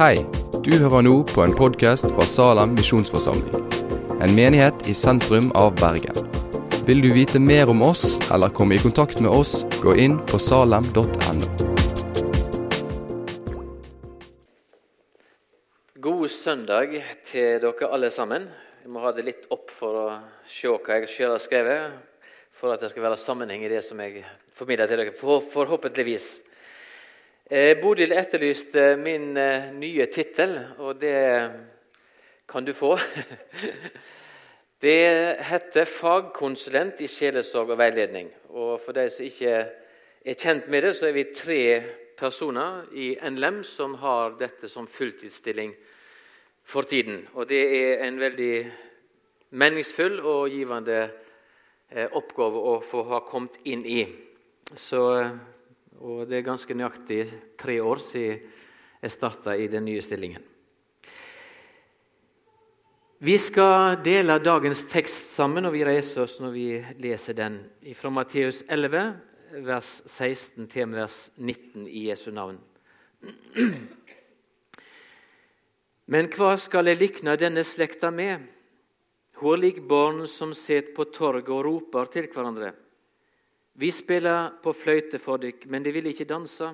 Hei, du hører nå på en podkast fra Salem misjonsforsamling. En menighet i sentrum av Bergen. Vil du vite mer om oss eller komme i kontakt med oss, gå inn på salem.no. God søndag til dere alle sammen. Jeg må ha det litt opp for å se hva jeg selv har skrevet, for at det skal være sammenheng i det som jeg formidler til dere, for, forhåpentligvis. Eh, Bodil etterlyste min eh, nye tittel, og det kan du få. Det heter 'Fagkonsulent i sjelesorg og veiledning'. Og For de som ikke er kjent med det, så er vi tre personer i NLM som har dette som fulltidsstilling for tiden. Og det er en veldig meningsfull og givende eh, oppgave å få ha kommet inn i. Så og det er ganske nøyaktig tre år siden jeg starta i den nye stillingen. Vi skal dele dagens tekst sammen, og vi reiser oss når vi leser den fra Matteus 11, vers 16 til vers 19 i Jesu navn. Men hva skal jeg likne denne slekta med? Hun er lik barn som sitter på torget og roper til hverandre? Vi spiller på fløyte for dykk, men de ville ikke danse.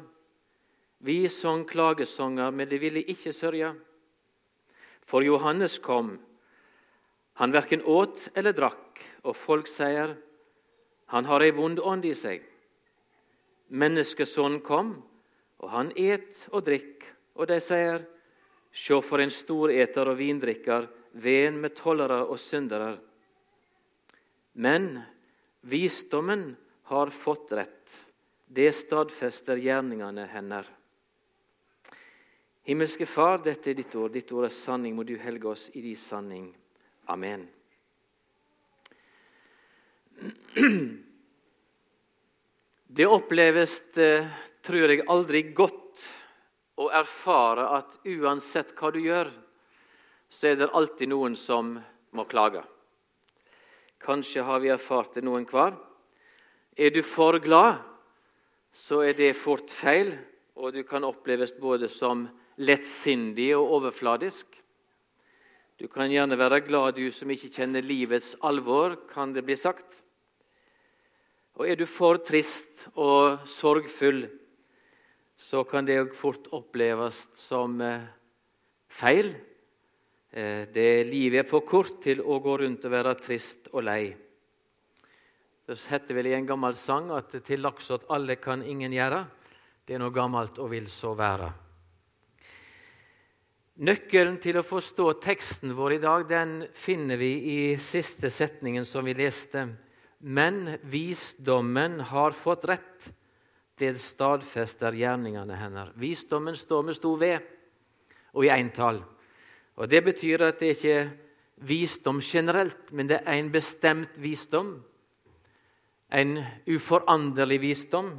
Vi sang klagesanger, men de ville ikke sørge. For Johannes kom. Han verken åt eller drakk, og folk sier, han har ei vond ånd i seg. Menneskesonen kom, og han et og drikk, og de sier, sjå for en storeter og vindrikker, ven med tollere og syndere. Men visdommen har fått rett. Det stadfester gjerningene hennes. Himmelske Far, dette er ditt ord. Ditt ord er sanning. Må du helge oss i din sanning. Amen. Det oppleves, eh, tror jeg, aldri godt å erfare at uansett hva du gjør, så er det alltid noen som må klage. Kanskje har vi erfart det noen hver. Er du for glad, så er det fort feil, og du kan oppleves både som lettsindig og overfladisk. Du kan gjerne være glad, du som ikke kjenner livets alvor, kan det bli sagt. Og er du for trist og sorgfull, så kan det fort oppleves som eh, feil. Eh, det Livet er for kort til å gå rundt og være trist og lei. Det heter vel i en gammel sang at 'til laks at alle kan ingen gjøre'. Det er noe gammelt og vil så være. Nøkkelen til å forstå teksten vår i dag den finner vi i siste setningen som vi leste. Men visdommen har fått rett. Det stadfester gjerningene hennes. Visdommen står med stor V og i entall. Og Det betyr at det ikke er visdom generelt, men det er en bestemt visdom en uforanderlig visdom,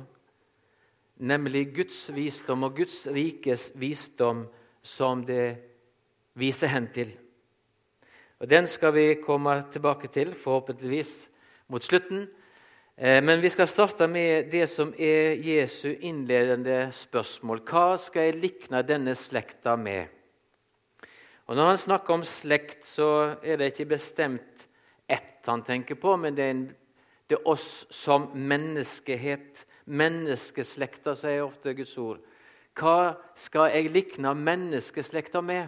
nemlig Guds visdom og Guds rikes visdom, som det viser hen til. Og Den skal vi komme tilbake til, forhåpentligvis mot slutten. Eh, men vi skal starte med det som er Jesu innledende spørsmål. Hva skal jeg likne denne slekta med? Og Når han snakker om slekt, så er det ikke bestemt ett han tenker på, men det er en det er oss som menneskehet. Menneskeslekta, sier ofte Guds ord. Hva skal jeg likne menneskeslekta med?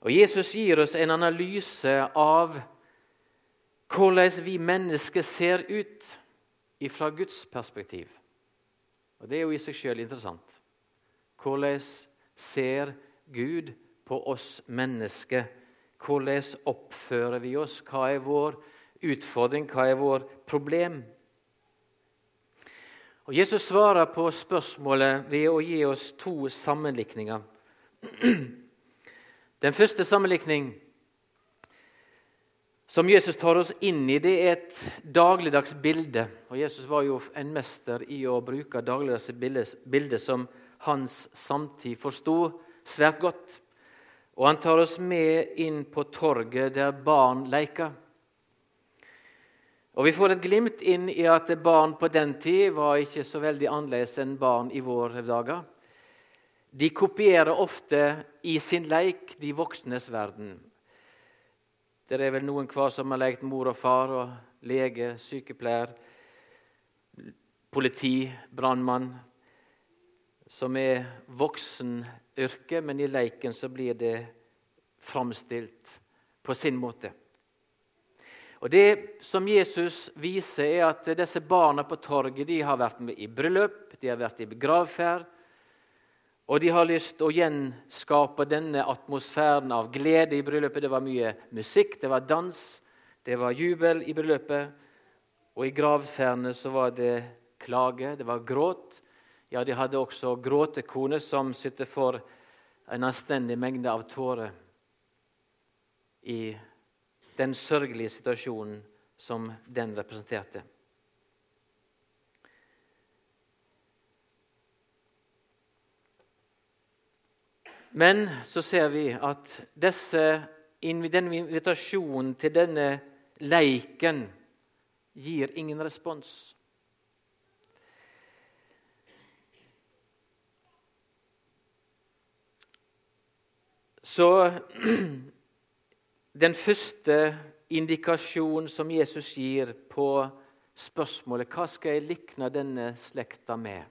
Og Jesus gir oss en analyse av hvordan vi mennesker ser ut fra Guds perspektiv. Og Det er jo i seg sjøl interessant. Hvordan ser Gud på oss mennesker? Hvordan oppfører vi oss? Hva er vår utfordring? Hva er vår problem? Og Jesus svarer på spørsmålet ved å gi oss to sammenlikninger. Den første sammenlikning som Jesus tar oss inn i, det er et dagligdags bilde. Og Jesus var jo en mester i å bruke dagligdags bilder som hans samtid forsto svært godt. Og han tar oss med inn på torget der barn leker. Og Vi får et glimt inn i at barn på den tid var ikke så veldig annerledes enn barn i våre dager. De kopierer ofte i sin leik de voksnes verden. Det er vel noen hver som har lekt mor og far og lege, sykepleier, politi, brannmann, som er voksenyrket, men i leiken så blir det framstilt på sin måte. Og Det som Jesus viser, er at disse barna på torget de har vært med i bryllup, de har vært i gravferd, og de har lyst til å gjenskape denne atmosfæren av glede i bryllupet. Det var mye musikk, det var dans, det var jubel i bryllupet. Og i gravferdene så var det klage, det var gråt. Ja, de hadde også gråtekone som sytte for en anstendig mengde av tårer i den sørgelige situasjonen som den representerte. Men så ser vi at disse, denne invitasjonen til denne leiken gir ingen respons. Så den første indikasjonen som Jesus gir på spørsmålet hva skal jeg likne denne slekta med,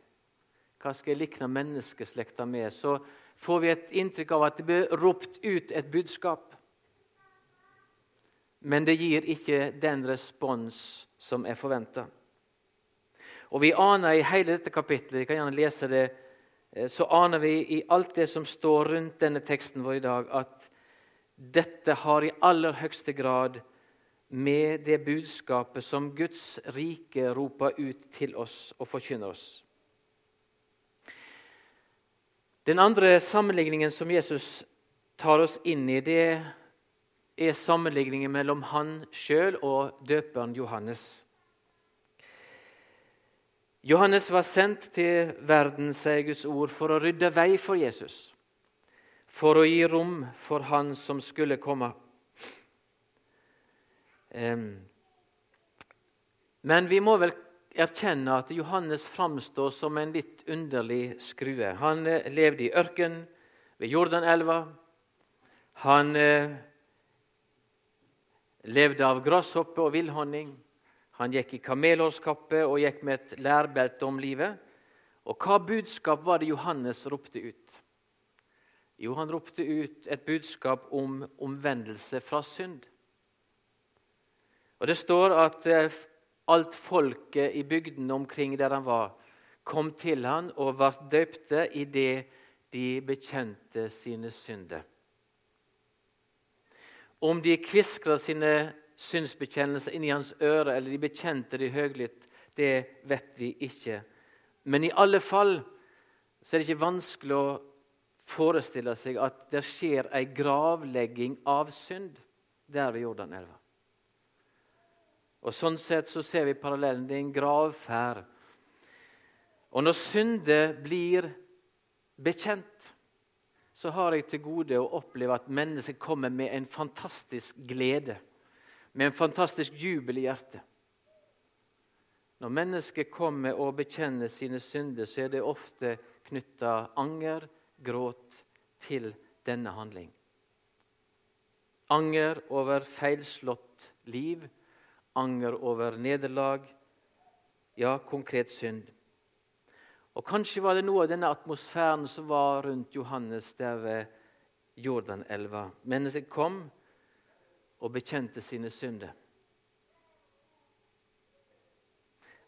hva skal jeg likne menneskeslekta med, så får vi et inntrykk av at det blir ropt ut et budskap. Men det gir ikke den respons som er forventa. Og vi aner i hele dette kapittelet, vi kan gjerne lese det, eh, så aner vi i alt det som står rundt denne teksten vår i dag, at dette har i aller høyeste grad med det budskapet som Guds rike roper ut til oss og forkynner oss. Den andre sammenligningen som Jesus tar oss inn i, det er sammenligningen mellom han sjøl og døperen Johannes. Johannes var sendt til verden, sier Guds ord, for å rydde vei for Jesus for å gi rom for Han som skulle komme. Men vi må vel erkjenne at Johannes framstår som en litt underlig skrue. Han eh, levde i ørken ved Jordanelva. Han eh, levde av grasshoppe og villhonning. Han gikk i kamelhårskappe og gikk med et lærbelte om livet. Og hva budskap var det Johannes ropte ut? Jo, han ropte ut et budskap om omvendelse fra synd. Og Det står at eh, alt folket i bygdene omkring der han var, kom til han og ble døpte idet de bekjente sine synder. Om de kviskra sine synsbekjennelser inn i hans øre, eller de bekjente det høylytt, det vet vi ikke. Men i alle fall så er det ikke vanskelig å forestille seg at det skjer ei gravlegging av synd der ved Jordanelva. Og Sånn sett så ser vi parallellen. Det er en gravferd. Og når syndet blir bekjent, så har jeg til gode å oppleve at mennesket kommer med en fantastisk glede, med en fantastisk jubel i hjertet. Når mennesket kommer og bekjenner sine synder, så er det ofte knytta anger, gråt til denne handling. Anger over feilslått liv, anger over nederlag, ja, konkret synd. Og Kanskje var det noe av denne atmosfæren som var rundt Johannes der ved Jordanelva. Mennesket kom og bekjente sine synder.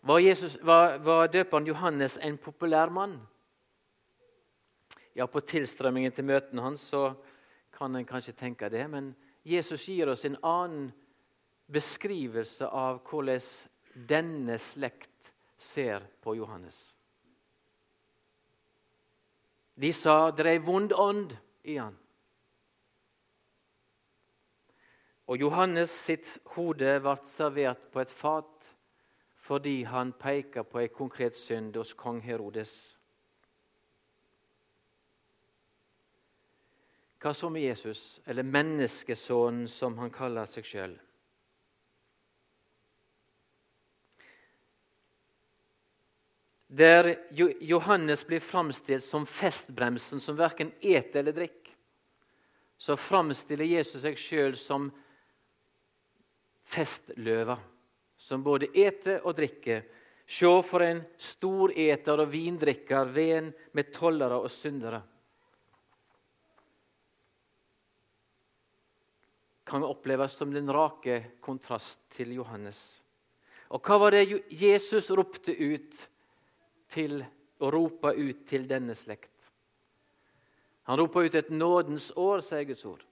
Var, Jesus, var, var døperen Johannes en populær mann? Ja, på tilstrømmingen til møtene hans så kan en kanskje tenke det. Men Jesus gir oss en annen beskrivelse av hvordan denne slekt ser på Johannes. De sa det er vond ånd i han. Og Johannes sitt hode ble servert på et fat fordi han peker på ei konkret synd hos kong Herodes. Hva så med Jesus, eller menneskesønnen, som han kaller seg sjøl? der Johannes blir framstilt som festbremsen som verken et eller drikk, så framstiller Jesus seg sjøl som festløva, som både eter og drikker. Se for en stor eter og vindrikker, ren med tollere og syndere. Kan oppleves som den rake kontrast til Johannes. Og hva var det Jesus ropte ut til og ropa ut til denne slekt? Han ropa ut et nådens år, sier Guds ord.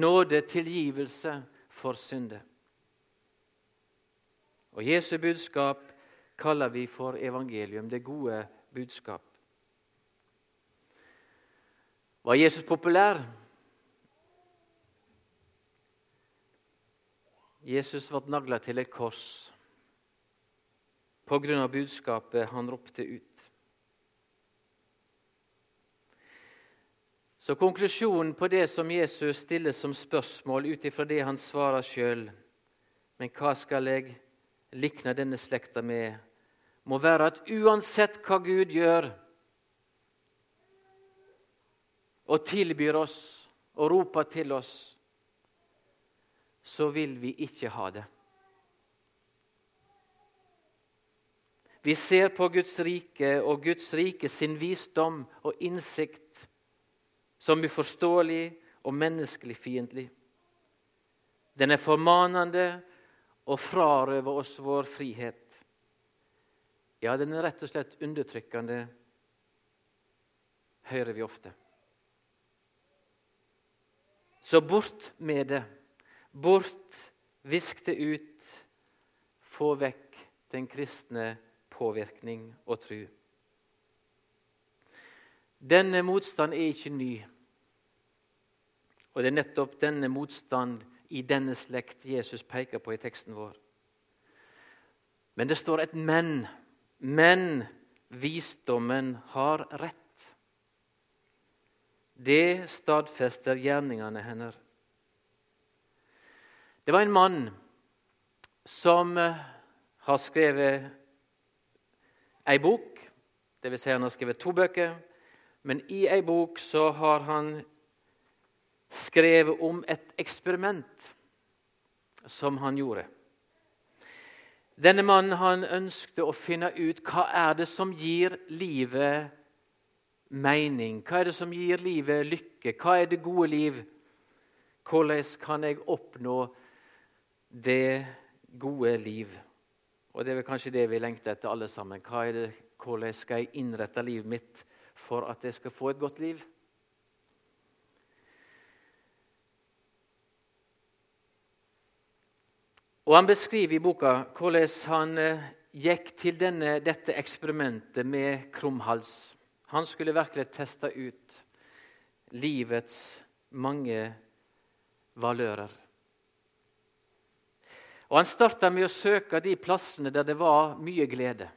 Nåde, tilgivelse for synde. Og Jesu budskap kaller vi for evangelium, det gode budskap. Var Jesus populær? Jesus ble nagla til et kors på grunn av budskapet han ropte ut. Så konklusjonen på det som Jesus stiller som spørsmål ut ifra det han svarer sjøl, men hva skal jeg likne denne slekta med, må være at uansett hva Gud gjør og tilbyr oss og roper til oss, så vil vi ikke ha det. Vi ser på Guds rike og Guds rike sin visdom og innsikt som uforståelig og menneskelig fiendtlig. Den er formanende og frarøver oss vår frihet. Ja, den er rett og slett undertrykkende, hører vi ofte. Så bort med det. Bort, visk det ut, få vekk den kristne påvirkning og tru. Denne motstand er ikke ny. Og det er nettopp denne motstand i denne slekt Jesus peker på i teksten vår. Men det står et 'men'. Men visdommen har rett. Det stadfester gjerningene hennes. Det var en mann som eh, har skrevet ei bok. Vil si han har skrevet to bøker. Men i ei bok så har han skrevet om et eksperiment som han gjorde. Denne mannen han ønskte å finne ut hva er det som gir livet mening. Hva er det som gir livet lykke? Hva er det gode liv? Hvordan kan jeg oppnå det gode liv. Og det er vel kanskje det vi lengter etter alle sammen. Det, hvordan skal jeg innrette livet mitt for at jeg skal få et godt liv? Og Han beskriver i boka hvordan han eh, gikk til denne, dette eksperimentet med krumhals. Han skulle virkelig teste ut livets mange valører. Og Han starta med å søke de plassene der det var mye glede,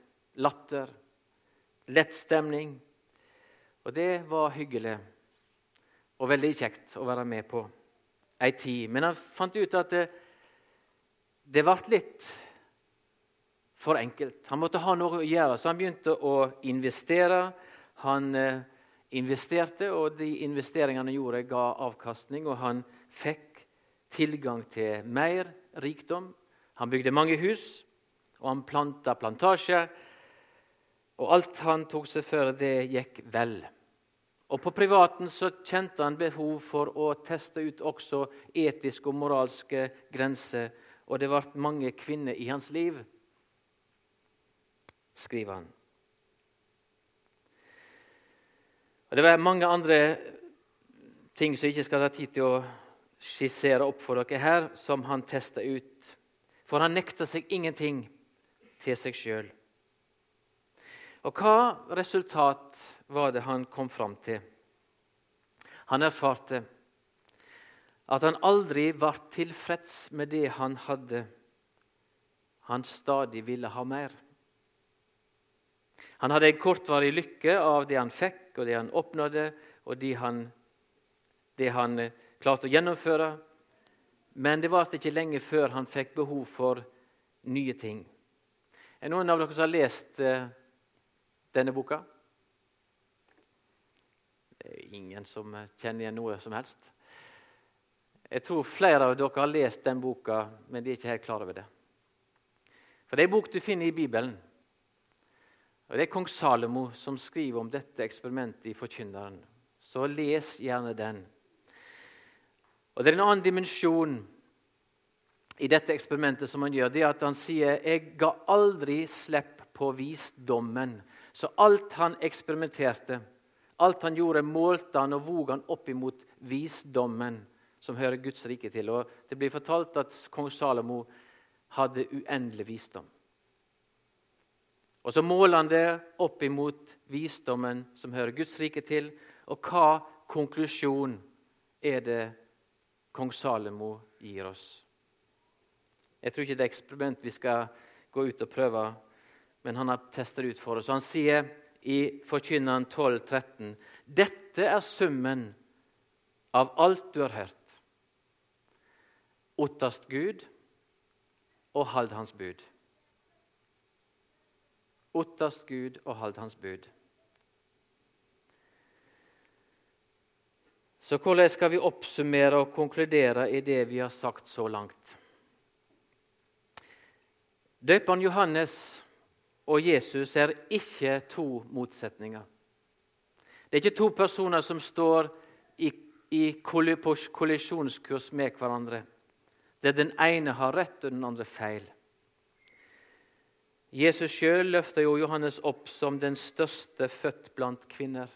latter, lett stemning. Og det var hyggelig og veldig kjekt å være med på ei tid. Men han fant ut at det, det ble litt for enkelt. Han måtte ha noe å gjøre, så han begynte å investere. Han eh, investerte, og de investeringene han gjorde, ga avkastning. Og han fikk tilgang til mer rikdom. Han bygde mange hus, og han planta plantasje. Og alt han tok seg for, det gikk vel. Og På privaten så kjente han behov for å teste ut også etiske og moralske grenser. Og det ble mange kvinner i hans liv, skriver han. Og Det var mange andre ting som jeg ikke skal ha tid til å skissere opp for dere her, som han tester ut. For han nekta seg ingenting til seg sjøl. Og hva resultat var det han kom fram til? Han erfarte at han aldri var tilfreds med det han hadde. Han stadig ville ha mer. Han hadde en kortvarig lykke av det han fikk, og det han oppnådde, og det han, det han klarte å gjennomføre. Men det varte ikke lenge før han fikk behov for nye ting. Er noen av dere som har lest uh, denne boka? Det er ingen som kjenner igjen noe som helst. Jeg tror flere av dere har lest den boka, men de er ikke helt klar over det. For Det er en bok du finner i Bibelen. Og Det er kong Salomo som skriver om dette eksperimentet i Forkynneren. Så les gjerne den. Og Det er en annen dimensjon i dette eksperimentet som han gjør. Det er at han sier 'Jeg ga aldri slipp på visdommen'. Så alt han eksperimenterte, alt han gjorde, målte han og vog han opp imot visdommen som hører Guds rike til. Og Det blir fortalt at kong Salomo hadde uendelig visdom. Og Så måler han det opp imot visdommen som hører Guds rike til. Og hva konklusjon er det kong Salomo gir oss? Jeg tror ikke det er eksperiment vi skal gå ut og prøve, men han har testet ut for oss. Han sier i Forkynneren 12, 13, Dette er summen av alt du har hørt. Ottast Gud og hald hans bud. Ottast Gud og hald hans bud. Så hvordan skal vi oppsummere og konkludere i det vi har sagt så langt? Døperen Johannes og Jesus er ikke to motsetninger. Det er ikke to personer som står i, i kollisjonskurs med hverandre der den ene har rett og den andre feil. Jesus sjøl løfter jo Johannes opp som den største født blant kvinner.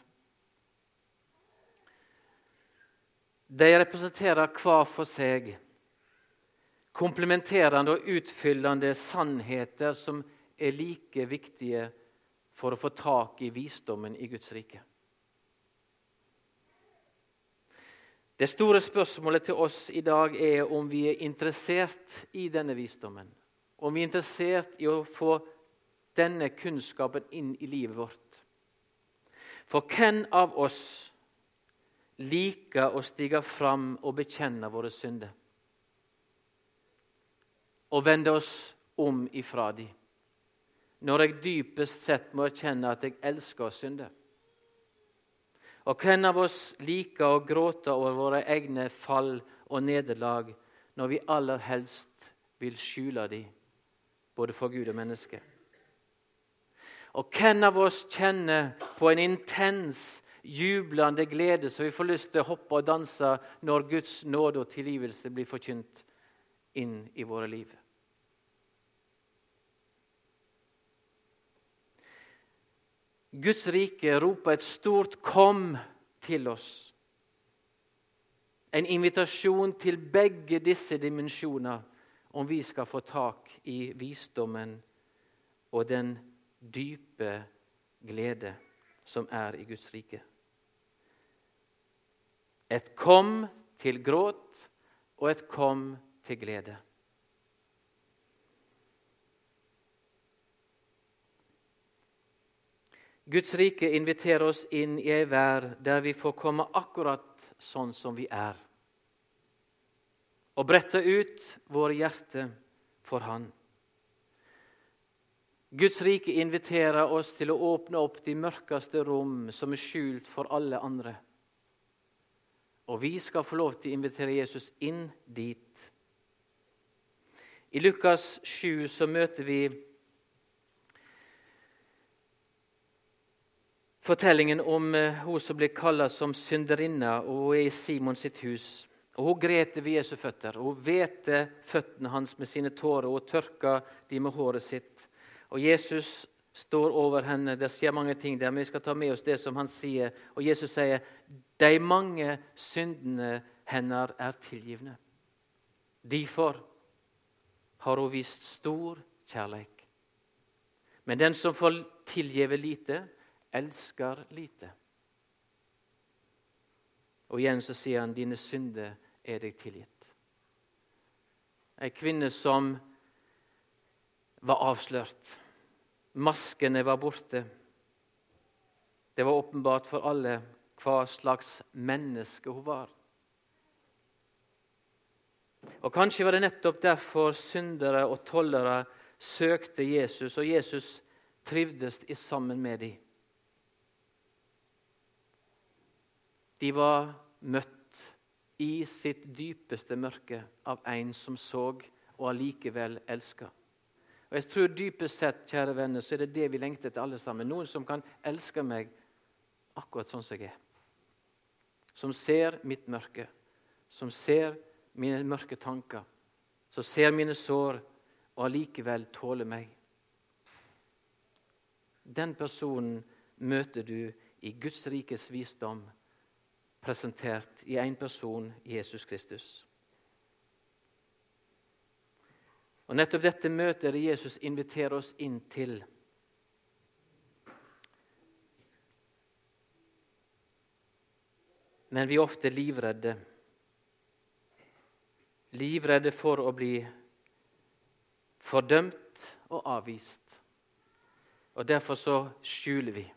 De representerer hver for seg komplementerende og utfyllende sannheter som er like viktige for å få tak i visdommen i Guds rike. Det store spørsmålet til oss i dag er om vi er interessert i denne visdommen. Om vi er interessert i å få denne kunnskapen inn i livet vårt. For hvem av oss liker å stige fram og bekjenne våre synder? Og vende oss om ifra de. når jeg dypest sett må erkjenne at jeg elsker å synde? Og hvem av oss liker å gråte over våre egne fall og nederlag når vi aller helst vil skjule de, både for Gud og menneske? Og hvem av oss kjenner på en intens, jublende glede så vi får lyst til å hoppe og danse når Guds nåde og tilgivelse blir forkynt inn i våre liv? Guds rike roper et stort 'kom' til oss. En invitasjon til begge disse dimensjoner om vi skal få tak i visdommen og den dype glede som er i Guds rike. Et 'kom' til gråt og et 'kom' til glede. Guds rike inviterer oss inn i ei vær der vi får komme akkurat sånn som vi er. Og brette ut våre hjerter for Han. Guds rike inviterer oss til å åpne opp de mørkeste rom som er skjult for alle andre. Og vi skal få lov til å invitere Jesus inn dit. I Lukas 7 så møter vi fortellingen om uh, hun som blir kalla som synderinne, og hun er i Simon sitt hus. Og Hun greter ved Jesu føtter. Hun hvete føttene hans med sine tårer og tørker de med håret sitt. Og Jesus står over henne. Det skjer mange ting der, men vi skal ta med oss det som han sier. Og Jesus sier de mange syndene hennes er tilgivne. Derfor har hun vist stor kjærleik. Men den som får tilgive lite, elsker lite. Og igjen så sier han, 'Dine synder er deg tilgitt'. Ei kvinne som var avslørt. Maskene var borte. Det var åpenbart for alle hva slags menneske hun var. Og Kanskje var det nettopp derfor syndere og tollere søkte Jesus, og Jesus trivdes sammen med dem. De var møtt i sitt dypeste mørke av en som så og allikevel elska. Og jeg tror dypest sett, kjære venner, så er det det vi lengter etter alle sammen. Noen som kan elske meg akkurat sånn som jeg er. Som ser mitt mørke, som ser mine mørke tanker, som ser mine sår og allikevel tåler meg. Den personen møter du i Guds rikes visdom, presentert i én person, Jesus Kristus. Og Nettopp dette møtet er det Jesus inviterer oss inn til. Men vi er ofte livredde. Livredde for å bli fordømt og avvist. Og Derfor så skjuler vi,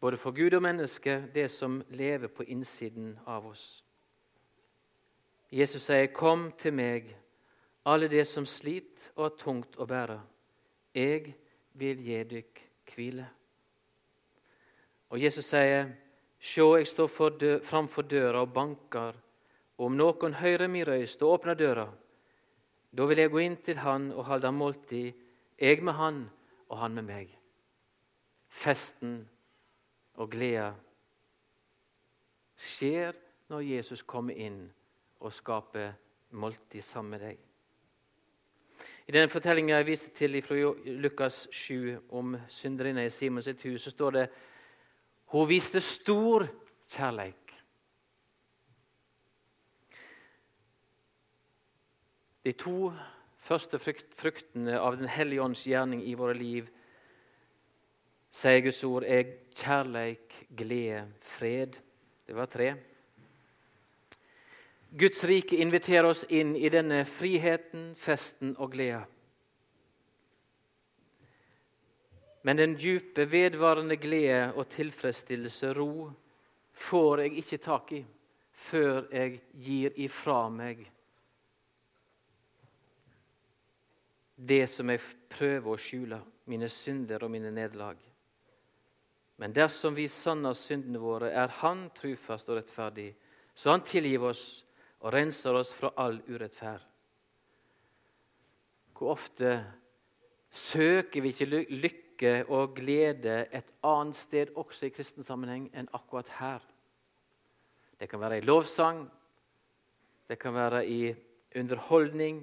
både for Gud og mennesket, det som lever på innsiden av oss. Jesus sier, 'Kom til meg' alle det som sliter og er tungt å bære. Jeg vil gi dykk hvile. Og Jesus sier, Sjå, jeg står dø framfor døra og banker. Og om noen hører min røyst og åpner døra, da vil jeg gå inn til han og holde måltid, jeg med han og han med meg. Festen og gleda skjer når Jesus kommer inn og skaper måltid sammen med deg. I denne fortellingen jeg viste til fra Lukas 7 om synderinna i Simons hus, så står det hun viste stor kjærleik. De to første fruktene av Den hellige ånds gjerning i våre liv, sier Guds ord, er kjærleik, glede, fred. Det var tre. Guds rike inviterer oss inn i denne friheten, festen og gleda. Men den djupe, vedvarende glede og tilfredsstillelse, ro, får jeg ikke tak i før jeg gir ifra meg det som jeg prøver å skjule, mine synder og mine nederlag. Men dersom vi sanner syndene våre, er Han trufast og rettferdig, så Han tilgir oss og renser oss fra all urettferd. Hvor ofte søker vi ikke lykke og glede et annet sted, også i kristen sammenheng, enn akkurat her? Det kan være i lovsang, det kan være i underholdning.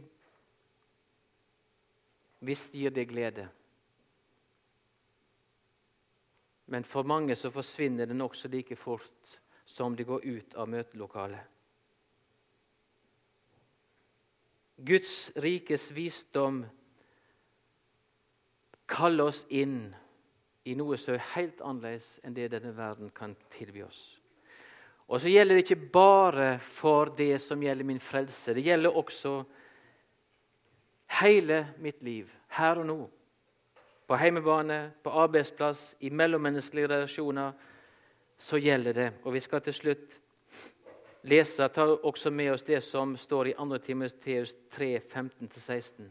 Visst gir det glede. Men for mange så forsvinner den også like fort som de går ut av møtelokalet. Guds rikes visdom kaller oss inn i noe som er helt annerledes enn det denne verden kan tilby oss. Og så gjelder det ikke bare for det som gjelder min frelse. Det gjelder også hele mitt liv, her og nå. På heimebane, på arbeidsplass, i mellommenneskelige relasjoner. Så gjelder det. Og vi skal til slutt lese, ta også med oss det som står i 2. Timoteus 3, 15-16.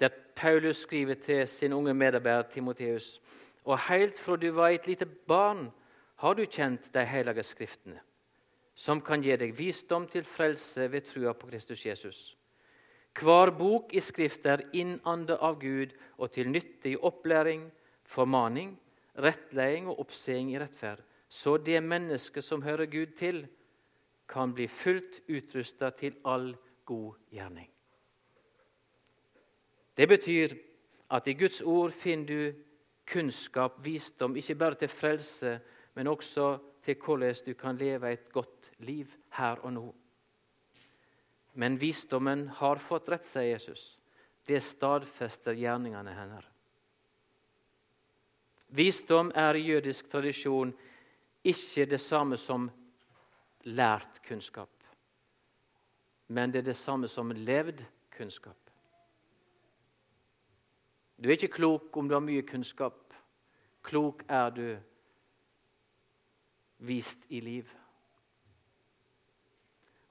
Der Paulus skriver til sin unge medarbeider Timoteus.: Og helt fra du var et lite barn, har du kjent de hellige skriftene, som kan gi deg visdom til frelse ved trua på Kristus Jesus. Hver bok i Skrift er innande av Gud og til nytte i opplæring, formaning, rettleding og oppseing i rettferd så det mennesket som hører Gud til, kan bli fullt utrusta til all god gjerning. Det betyr at i Guds ord finner du kunnskap, visdom, ikke bare til frelse, men også til hvordan du kan leve et godt liv her og nå. Men visdommen har fått rett, sier Jesus. Det stadfester gjerningene hennes. Visdom er i jødisk tradisjon ikke det samme som lært kunnskap, men det er det samme som levd kunnskap. Du er ikke klok om du har mye kunnskap. Klok er du vist i liv.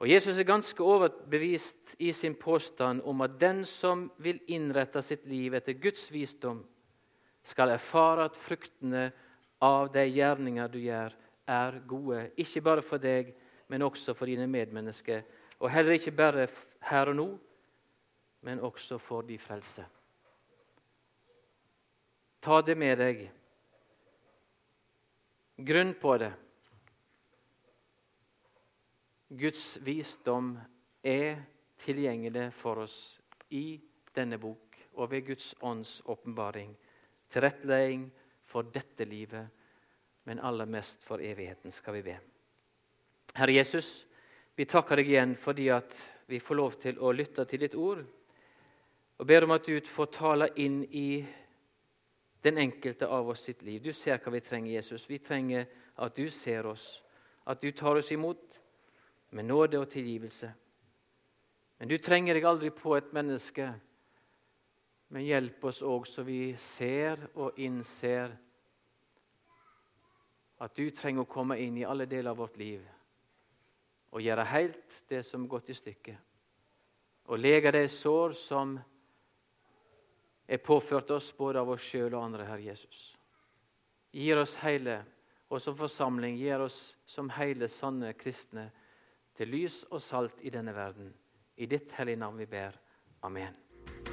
Og Jesus er ganske overbevist i sin påstand om at den som vil innrette sitt liv etter Guds visdom, skal erfare at fruktene av de gjerninger du gjør, er gode. Ikke bare for deg, men også for dine medmennesker. Og heller ikke bare her og nå, men også for de frelse. Ta det med deg. Grunn på det. Guds visdom er tilgjengelig for oss i denne bok og ved Guds ånds åpenbaring. Tilrettelegging for dette livet, men aller mest for evigheten, skal vi be. Herre Jesus, vi takker deg igjen fordi at vi får lov til å lytte til ditt ord, og ber om at du får tale inn i den enkelte av oss sitt liv. Du ser hva vi trenger, Jesus. Vi trenger at du ser oss, at du tar oss imot med nåde og tilgivelse. Men du trenger deg aldri på et menneske. Men hjelp oss òg så vi ser og innser at du trenger å komme inn i alle deler av vårt liv og gjøre helt det som gått i stykker. Og lege de sår som er påført oss både av oss sjøl og andre, Herre Jesus. Gir oss hele, og som forsamling gir oss som hele sanne kristne til lys og salt i denne verden. I ditt hellige navn vi ber. Amen.